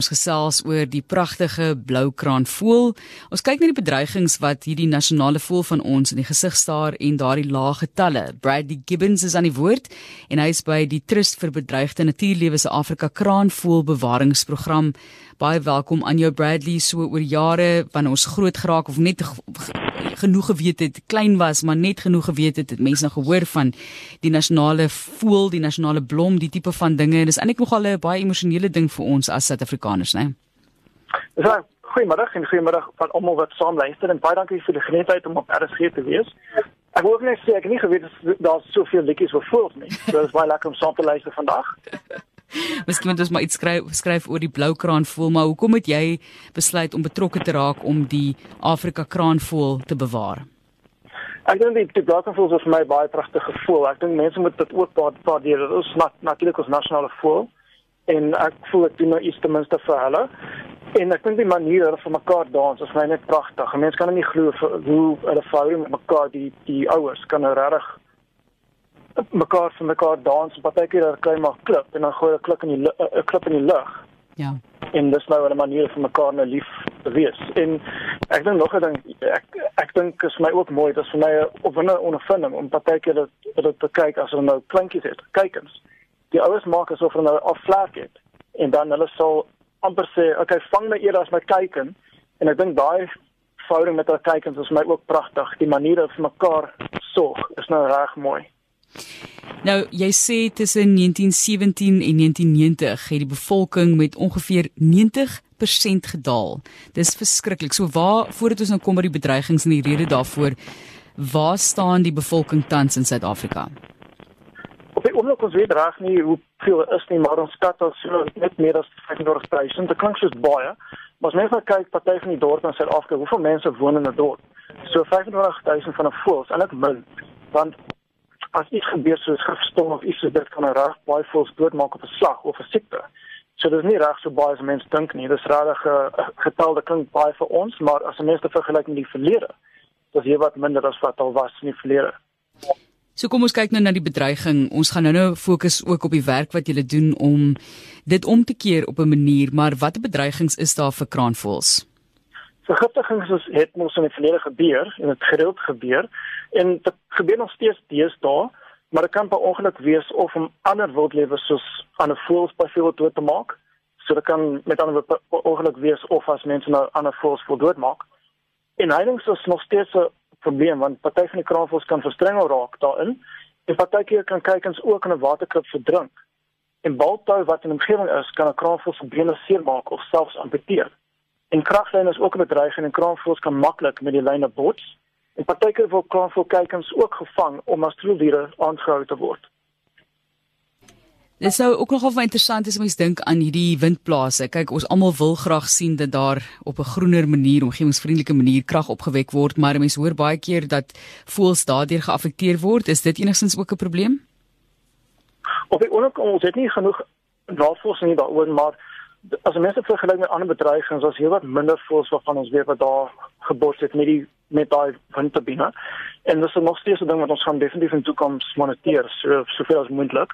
Ons gesels oor die pragtige bloukraan voël. Ons kyk na die bedreigings wat hierdie nasionale voël van ons in die gesig staar en daardie lae getalle. Bradley Gibbons is aan die woord en hy is by die Trust vir Bedreigde Natuurlewe se Afrika Kraanvoël Bewaringsprogram. Baie welkom aan jou Bradley so oor jare wanneer ons groot geraak of net genoeg geweet het, klein was, maar net genoeg geweet het, het mense nou gehoor van die nasionale voël, die nasionale blom, die tipe van dinge. Dis eintlik nogal 'n baie emosionele ding vir ons as Suid-Afrikaners, né? Ja, goeiemiddag en goeiemiddag van almal wat saam luister en baie dankie vir die geleentheid om op RSG te wees. Ek wil net sê ek het nie geweet daar's soveel liedjies vir voëls nie. So dit is baie lekker om saam te luister vandag. Miskien moet ons maar iets skryf skryf oor die blou kraanvoël, maar hoekom het jy besluit om betrokke te raak om die Afrika kraanvoël te bewaar? Ek dink die, die blou kraanvoël is vir my baie pragtige gevoel. Ek dink mense moet dit ook waardeer. Dit is nat, natuurlik ons nasionale voël en ek voel ek doen nou iets ten minste vir hulle. En ek dink die manier hulle vir mekaar dans is net pragtig. Mense kan nie glo hoe hulle met mekaar die die ouers kan nou regtig mekaar van mekaar dans en partykeer daar kry maar klip en dan gooi 'n klip in die 'n klip in die lug. Ja. En dis nou 'n manier vir mekaar nou lief te wees. En ek dink nog 'n ding ek ek dink is my ook mooi, dit is vir my 'n opwindende ondervinding om partykeer dit dit te kyk as hulle nou kleintjies het. Kykens. Die ouers maak asof hulle nou afvlak het en dan hulle sal amper sê, "Oké, okay, vang my eerder as my kyken." En ek dink daai verhouding met hulle kykens is my ook pragtig. Die maniere vir mekaar sorg is nou reg mooi. Nou, jy sê tussen 1917 en 1990 het die bevolking met ongeveer 90% gedaal. Dis verskriklik. So waar voordat ons nou kom by die bedreigings en die rede daarvoor, waar staan die bevolking tans in Suid-Afrika? Op die oomblik ons weet reg nie hoe veel is nie, maar ons skat dat so net meer as 35000. Dit klink soos baie. Maar as mens nou kyk party van die dorpe in Suid-Afrika, hoeveel mense woon in 'n dorp? So 25000 van 'n voels, eintlik min. Want as iets gebeur soos gifstom of iets dit kan reg baie voels doodmaak op 'n slag of 'n siekte. So dit is nie reg so baie as mense dink nie. Dis regtig 'n getal wat klink baie vir ons, maar as 'n mens dit vergelyk met die verlede, dis hier wat minder as wat al was in die verlede. So kom ons kyk nou na die bedreiging. Ons gaan nou-nou fokus ook op die werk wat julle doen om dit om te keer op 'n manier, maar watter bedreigings is daar vir kraanvoëls? Vergiftigings is het mos in die verlede gebeur en dit gereeld gebeur en dit gebeur nog steeds deesdae, maar dit kan per ongeluk wees of om ander wildlewe soos ander voëls byvoorbeeld dood te maak. So dit kan met ander woorde ongeluk wees of as mense nou ander voëls wil doodmaak. En heining is nog steeds 'n probleem want party van die kraanvoëls kan verstrengel raak daarin en partykeer kan kykens ook in 'n waterkrib verdrink. En baltou wat in 'n omgewing is, kan 'n kraanvoël se bene seermaak of selfs amputeer. En kraglyne is ook 'n bedreiging en kraanvoëls kan maklik met die lyne bots. En partykeer word kraanvoëlkykens ook gevang om as troeldiere aangehou te word. Dit sou ook nogal interessant is om eens dink aan hierdie windplase. Kyk, ons almal wil graag sien dat daar op 'n groener manier, omgewingsvriendelike manier krag opgewek word, maar mense hoor baie keer dat voëls daardeur geaffekteer word. Is dit enigstens ook 'n probleem? Op die oomblik ons het nie genoeg navorsing daaroor, maar as mense vergelyk met ander bedreigings, as jy wat minder voels waarvan ons weet wat daar gebors het met die met daai windturbine. En dis nog steeds 'n ding wat ons gaan definitief in toekoms moniteer so soveel as moontlik.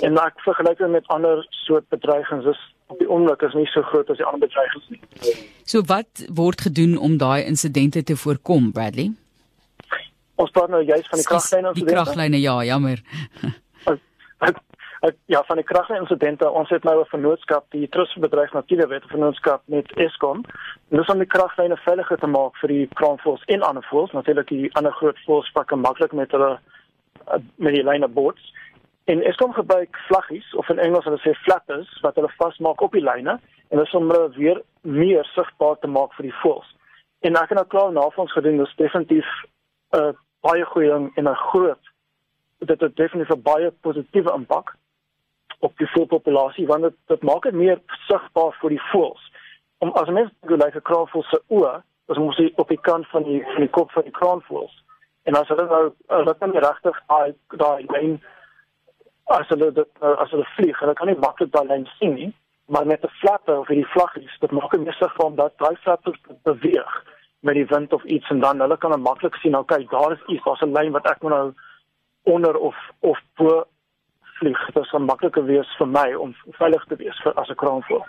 En ek vergelyk dit met ander soort bedreigings is op die oomblik is nie so groot as die ander bedreigings nie. So wat word gedoen om daai insidente te voorkom, Bradley? Ons praat nou juist van die kraglyne. Die kraglyne, ja, jammer. Ja, van die kraginsidente, ons het nou 'n vennootskap, die Trustbedryf Natuurwet vennootskap met Eskom. Dis om die kraglyne veiliger te maak vir die kraanvoëls en ander voëls, natuurlik die ander groot voëls pakke maklik met hulle met die lyne bots. En Eskom gebruik vlaggies of in Engels hulle sê flappers wat hulle vasmaak op die lyne en dis om hulle weer meer sigbaar te maak vir die voëls. En ek het nou klaar navorsing gedoen, dis definitief 'n uh, baie goeie ding en 'n groot dit het definitief 'n baie positiewe impak op die voëlpopulasie want dit dit maak dit meer sigbaar vir die voëls. Om as mens kyk like 'n kraanvoël se oë, as ons sien op die kant van die van die kop van die kraanvoëls. En as hulle nou hulle kan regtig daai daai lyn as hulle dit as hulle vlieg, hulle kan nie maklik daai lyn sien nie, maar met 'n flapper of die vlaggies, dit maak dit meer sigbaar omdat daai flappers beweeg met die wind of iets en dan hulle kan dan maklik sien, okay, daar is iets, daar's 'n lyn wat ek moet nou onder of of bo vlieg. Dit sal makliker wees vir my om veilig te wees vir as 'n kraanvoël.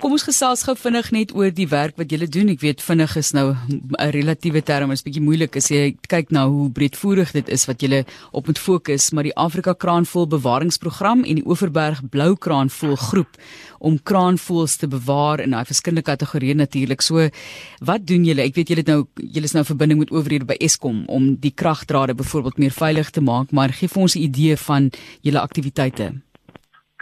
Kom ons gesels gou vinnig net oor die werk wat julle doen. Ek weet vinnig is nou 'n relatiewe term, is bietjie moeilik as jy kyk na hoe breedvoerig dit is wat julle op moet fokus, maar die Afrika Kraanvoël Bewaringsprogram en die Oeverberg Blou Kraanvoël groep om kraanvoëls te bewaar in daai verskillende kategorieë natuurlik. So, wat doen julle? Ek weet julle het nou julle is nou verbinding met owerhede by Eskom om die kragdrade byvoorbeeld meer veilig te maak, maar gee vir ons 'n idee van julle aktiwiteite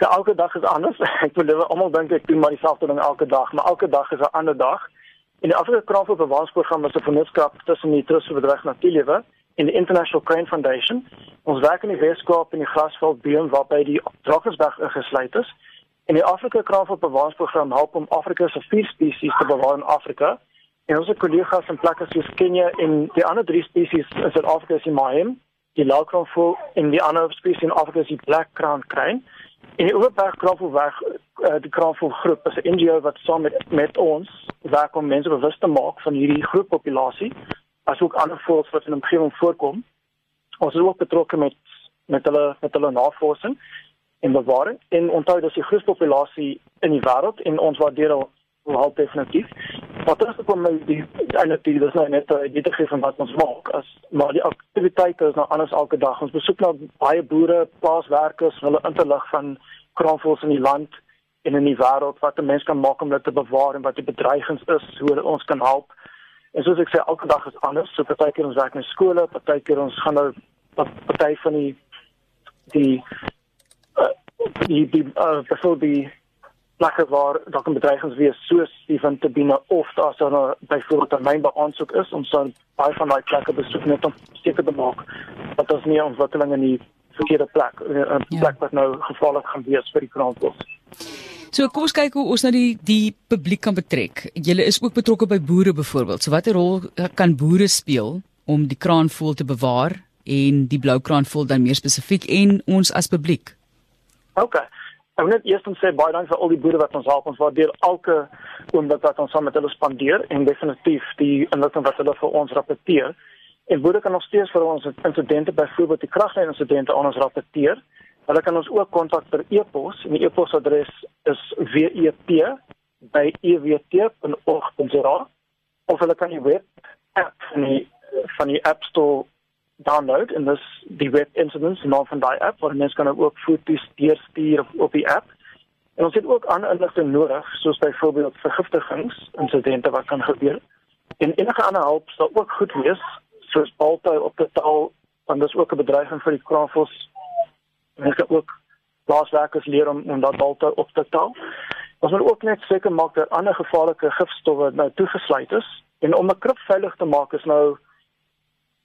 elke dag is anders. Ek wil almal dink ek doen maar dieselfde ding elke dag, maar elke dag is 'n ander dag. In die Afrika Kraanvoël Bewaringsprogram is 'n vennootskap tussen die Trust vir Bedreig Natuurlewe en die International Crane Foundation. Ons werk in die Weskaap in die Grasveld Beem waarby die Drakensberg ingesluit is. En die Afrika Kraanvoël Bewaringsprogram help om Afrika se vier spesies te bewaar in Afrika. En ons kollegas in plekke soos Kenia en die ander drie spesies in Suid-Afrika is die Mahem, die Laagkraanvoël en die ander spesies in Afrika is die Black Crown Crane. En die Oorberg Kraanvoelweg uh, die Kraanvoel groep is 'n NGO wat saam met met ons werk om mense bewus te maak van hierdie groep populasie asook ander voëls wat in 'n omgewing voorkom. Ons is ook betrokke met met hulle met hulle navorsing en bewaring en onthou dat die grootste populasie in die wêreld en ons waardeer halt definitief. Wat is ook met die eintlik die dis nou net 'n idee gegee van wat ons maak as maar die aktiwiteite is nou anders elke dag. Ons besoek nou baie boere, plaaswerkers, hulle interlig van kraanvoëls in die land en in die wêreld wat 'n mens kan maak om dit te bewaar en wat die bedreigings is, hoe hulle ons kan help. En soos ek sê, elke dag is anders. So partykeer ons werk in skole, partykeer ons gaan nou party van die die uh, die die uh, die plekke waar daar kan bedreigings wees soos die Tabina of daar sou nou byvoorbeeld 'n mynbeaansoek is om so baie van daai plekke besoek net om seker te maak dat ons nie ontwikkeling in die verkeerde plek 'n ja. plek wat nou gevaarlik gaan wees vir die kraanvoëls. So kom ons kyk hoe ons nou die die publiek kan betrek. Julle is ook betrokke by boere byvoorbeeld. So watter rol kan boere speel om die kraanvoël te bewaar en die blou kraanvoël dan meer spesifiek en ons as publiek? OK. Ek wil net eers sê baie dankie vir al die boere wat ons help. Ons waardeer elke oomblik wat ons saam met hulle spandeer en definitief die inligting wat hulle vir ons rapporteer. En boere kan nog steeds vir ons insidente byvoorbeeld die kraglyn insidente aan ons rapporteer. Hulle kan ons ook kontak per e-pos en die e-posadres is wep@ewt.org.za of hulle kan die web app van die van die App Store download en dis die web incidents naam van daai app waar mense kan ook foto's deurstuur op die app. En ons het ook ander inligting nodig soos byvoorbeeld vergiftigings insidente wat kan gebeur. En enige ander hulp sal ook goed wees soos altyd op die taal want dis ook 'n bedreiging vir die kraanvoëls. Mense ook plaaswerkers leer om om dat altyd op te taal. Ons moet ook net seker maak dat ander gevaarlike gifstowwe nou toegesluit is en om 'n krib veilig te maak is nou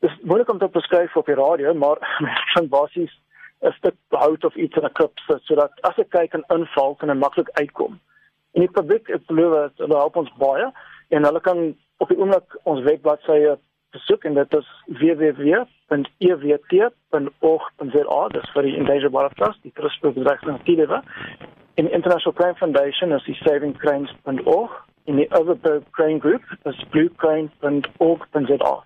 dis moeilik om te beskryf op die radio, maar van basies 'n stuk hout of iets in 'n klip sit sodat as ek kyk en inval kan ek maklik uitkom. En die publiek, ek glo dit hulle help ons baie en hulle kan op die oomblik ons webbladsy besoek en dit is www.ewt.org.za dis vir die Endangered Wildlife Trust, die Trust vir Bedreigde. In International Crane Foundation is die savingcranes.org en die Overberg Crane Group is bluecrane.org.za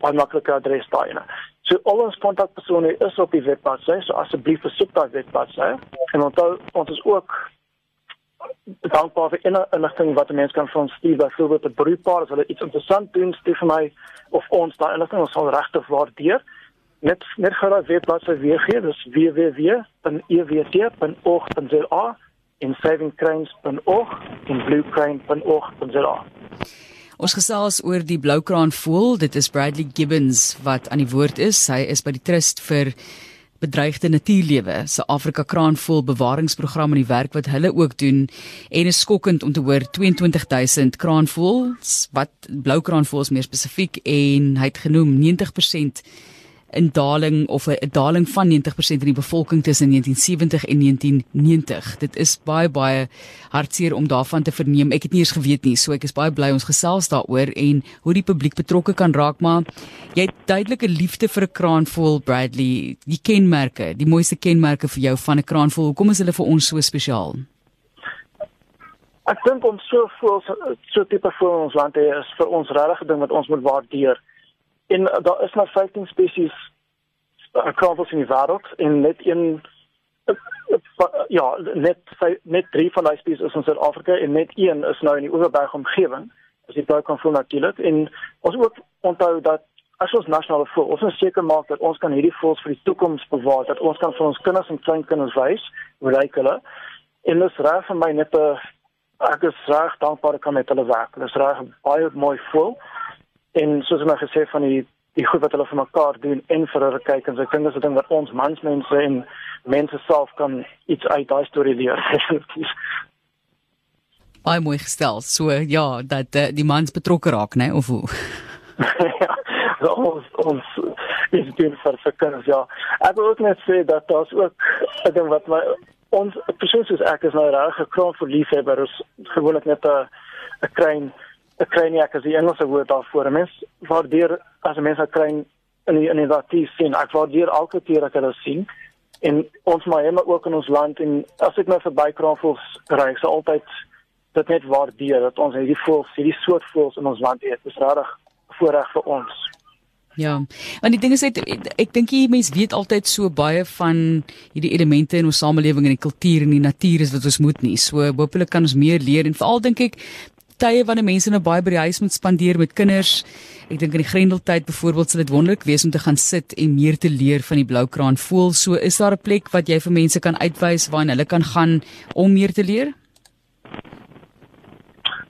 baie maklike adres daai ene. So al ons kontakpersone is op die webblad, so asseblief besoek daai webblad, en onthou ons is ook dankbaar vir enige inligting wat 'n mens kan van stuur. Byvoorbeeld 'n broedpaar as hulle iets interessant doen stuur vir my of ons daai inligting. Ons sal regtig waardeer. Net net gou daai webblad se weer gee. Dis www.ewt.org.za en savingcranes.org en bluecrane.org.za Ons gesels oor die bloukraan voël. Dit is Bradley Gibbons wat aan die woord is. Hy is by die Trust vir bedreigde natuurlewe se Afrika kraanvoël bewaringsprogram en die werk wat hulle ook doen en is skokkend om te hoor 22000 kraanvoëls wat bloukraanvoëls meer spesifiek en hy het genoem 90% 'n daling of 'n daling van 90% in die bevolking tussen 1970 en 1990. Dit is baie baie hartseer om daarvan te verneem. Ek het nie eens geweet nie, so ek is baie bly ons gesels daaroor en hoe die publiek betrokke kan raak, maar jy het duidelike liefde vir 'n kraanvoël, Bradley. Die kenmerke, die mooiste kenmerke vir jou van 'n kraanvoël. Hoekom is hulle vir ons so spesiaal? Ek dink om so voel so tipe in ons land hê is vir ons regtig 'n ding wat ons moet waardeer. En uh, daar is maar 15 spesies uh, kraanvoëls in die wêreld en net een ja, net net 3 van daai spesies is in Suid-Afrika en net een is nou in die Oeverberg omgewing. As jy daar kan voel natuurlik en ons ook onthou dat as ons nasionale voel, ons moet seker maak dat ons kan hierdie voëls vir die toekoms bewaar, dat ons kan vir ons kinders en kleinkinders wys hoe lyk hulle. En dis reg vir my net 'n ek is reg dankbaar ek kan met hulle werk. Dis reg baie mooi voel. En soos nou gesê van die die goed wat hulle vir mekaar doen en vir hulle kyk en so ek dink dis 'n ding wat ons mansmense en mense self kan iets uit daai storie leer. Baie mooi gestel. So ja, dat uh, die mans betrokke raak, né, of hoe? ja, so ons ons is doen vir vir kinders, ja. Ek wil ook net sê dat daar's ook 'n ding wat my ons presies soos ek is nou reg gekraam vir liefhebber is gewoonlik net 'n 'n klein 'n kleiniak as die Engelse woord daarvoor. 'n Mens waardeer as 'n mens 'n klein in die in die datie sien. Ek waardeer elke keer as ek hulle sien en ons helemaal ook in ons land en as ek nou verby kraanvoëls ry, ek sal altyd dit net waardeer dat ons hierdie voëls, hierdie soort voëls in ons land het. Dit is regtig voorreg vir ons. Ja. Want die ding is net ek dink jy mense weet altyd so baie van hierdie elemente in ons samelewing en die kultuur en die natuur is wat ons moet nie. So hopelik kan ons meer leer en veral dink ek tye wanneer mense nou baie by die huis moet spandeer met kinders. Ek dink in die Grendeltyd byvoorbeeld sal dit wonderlik wees om te gaan sit en meer te leer van die bloukraan voel. So is daar 'n plek wat jy vir mense kan uitwys waar hulle kan gaan om meer te leer?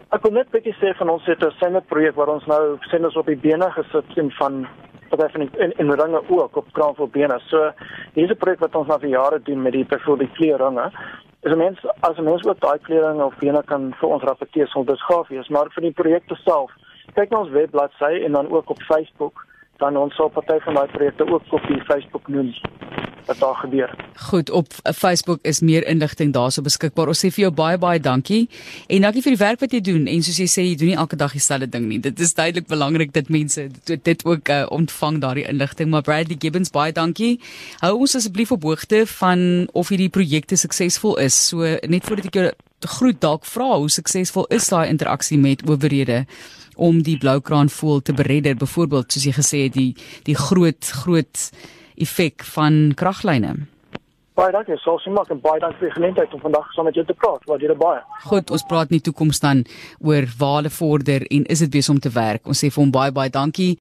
Ek wil net bietjie sê van ons het 'n sender projek waar ons nou senders op die bene gesit sien van wat definitief in in ringe ook op kraanvol bene. So hierdie projek wat ons nou vir jare doen met die byvoorbeeld die kleurringe. Is 'n mens as 'n mens ook daai kleurringe of bene kan vir ons rapporteer sal dit gaaf wees, maar vir die projekte self, kyk na ons webbladsy en dan ook op Facebook, dan ons sal party van daai projekte ook op die Facebook noem wat daar gebeur. Goed, op Facebook is meer inligting daarso beskikbaar. Ons sê vir jou baie baie dankie en dankie vir die werk wat jy doen en soos jy sê jy doen nie elke dag dieselfde ding nie. Dit is duidelik belangrik dat mense dit, ook uh, ontvang daardie inligting. Maar Bradley Gibbons baie dankie. Hou ons asseblief op hoogte van of hierdie projekte suksesvol is. So net voordat ek jou groet dalk vra hoe suksesvol is daai interaksie met owerhede om die bloukraan voel te beredder byvoorbeeld soos jy gesê het die die groot groot effek van kraglyne. Baie dankie, so sien maak en baie dankie vir die geleentheid om vandag saam met jou te praat. Wat jy baie. Goed, ons praat nie toekoms dan oor waar hulle vorder en is dit besig om te werk. Ons sê vir hom baie baie dankie.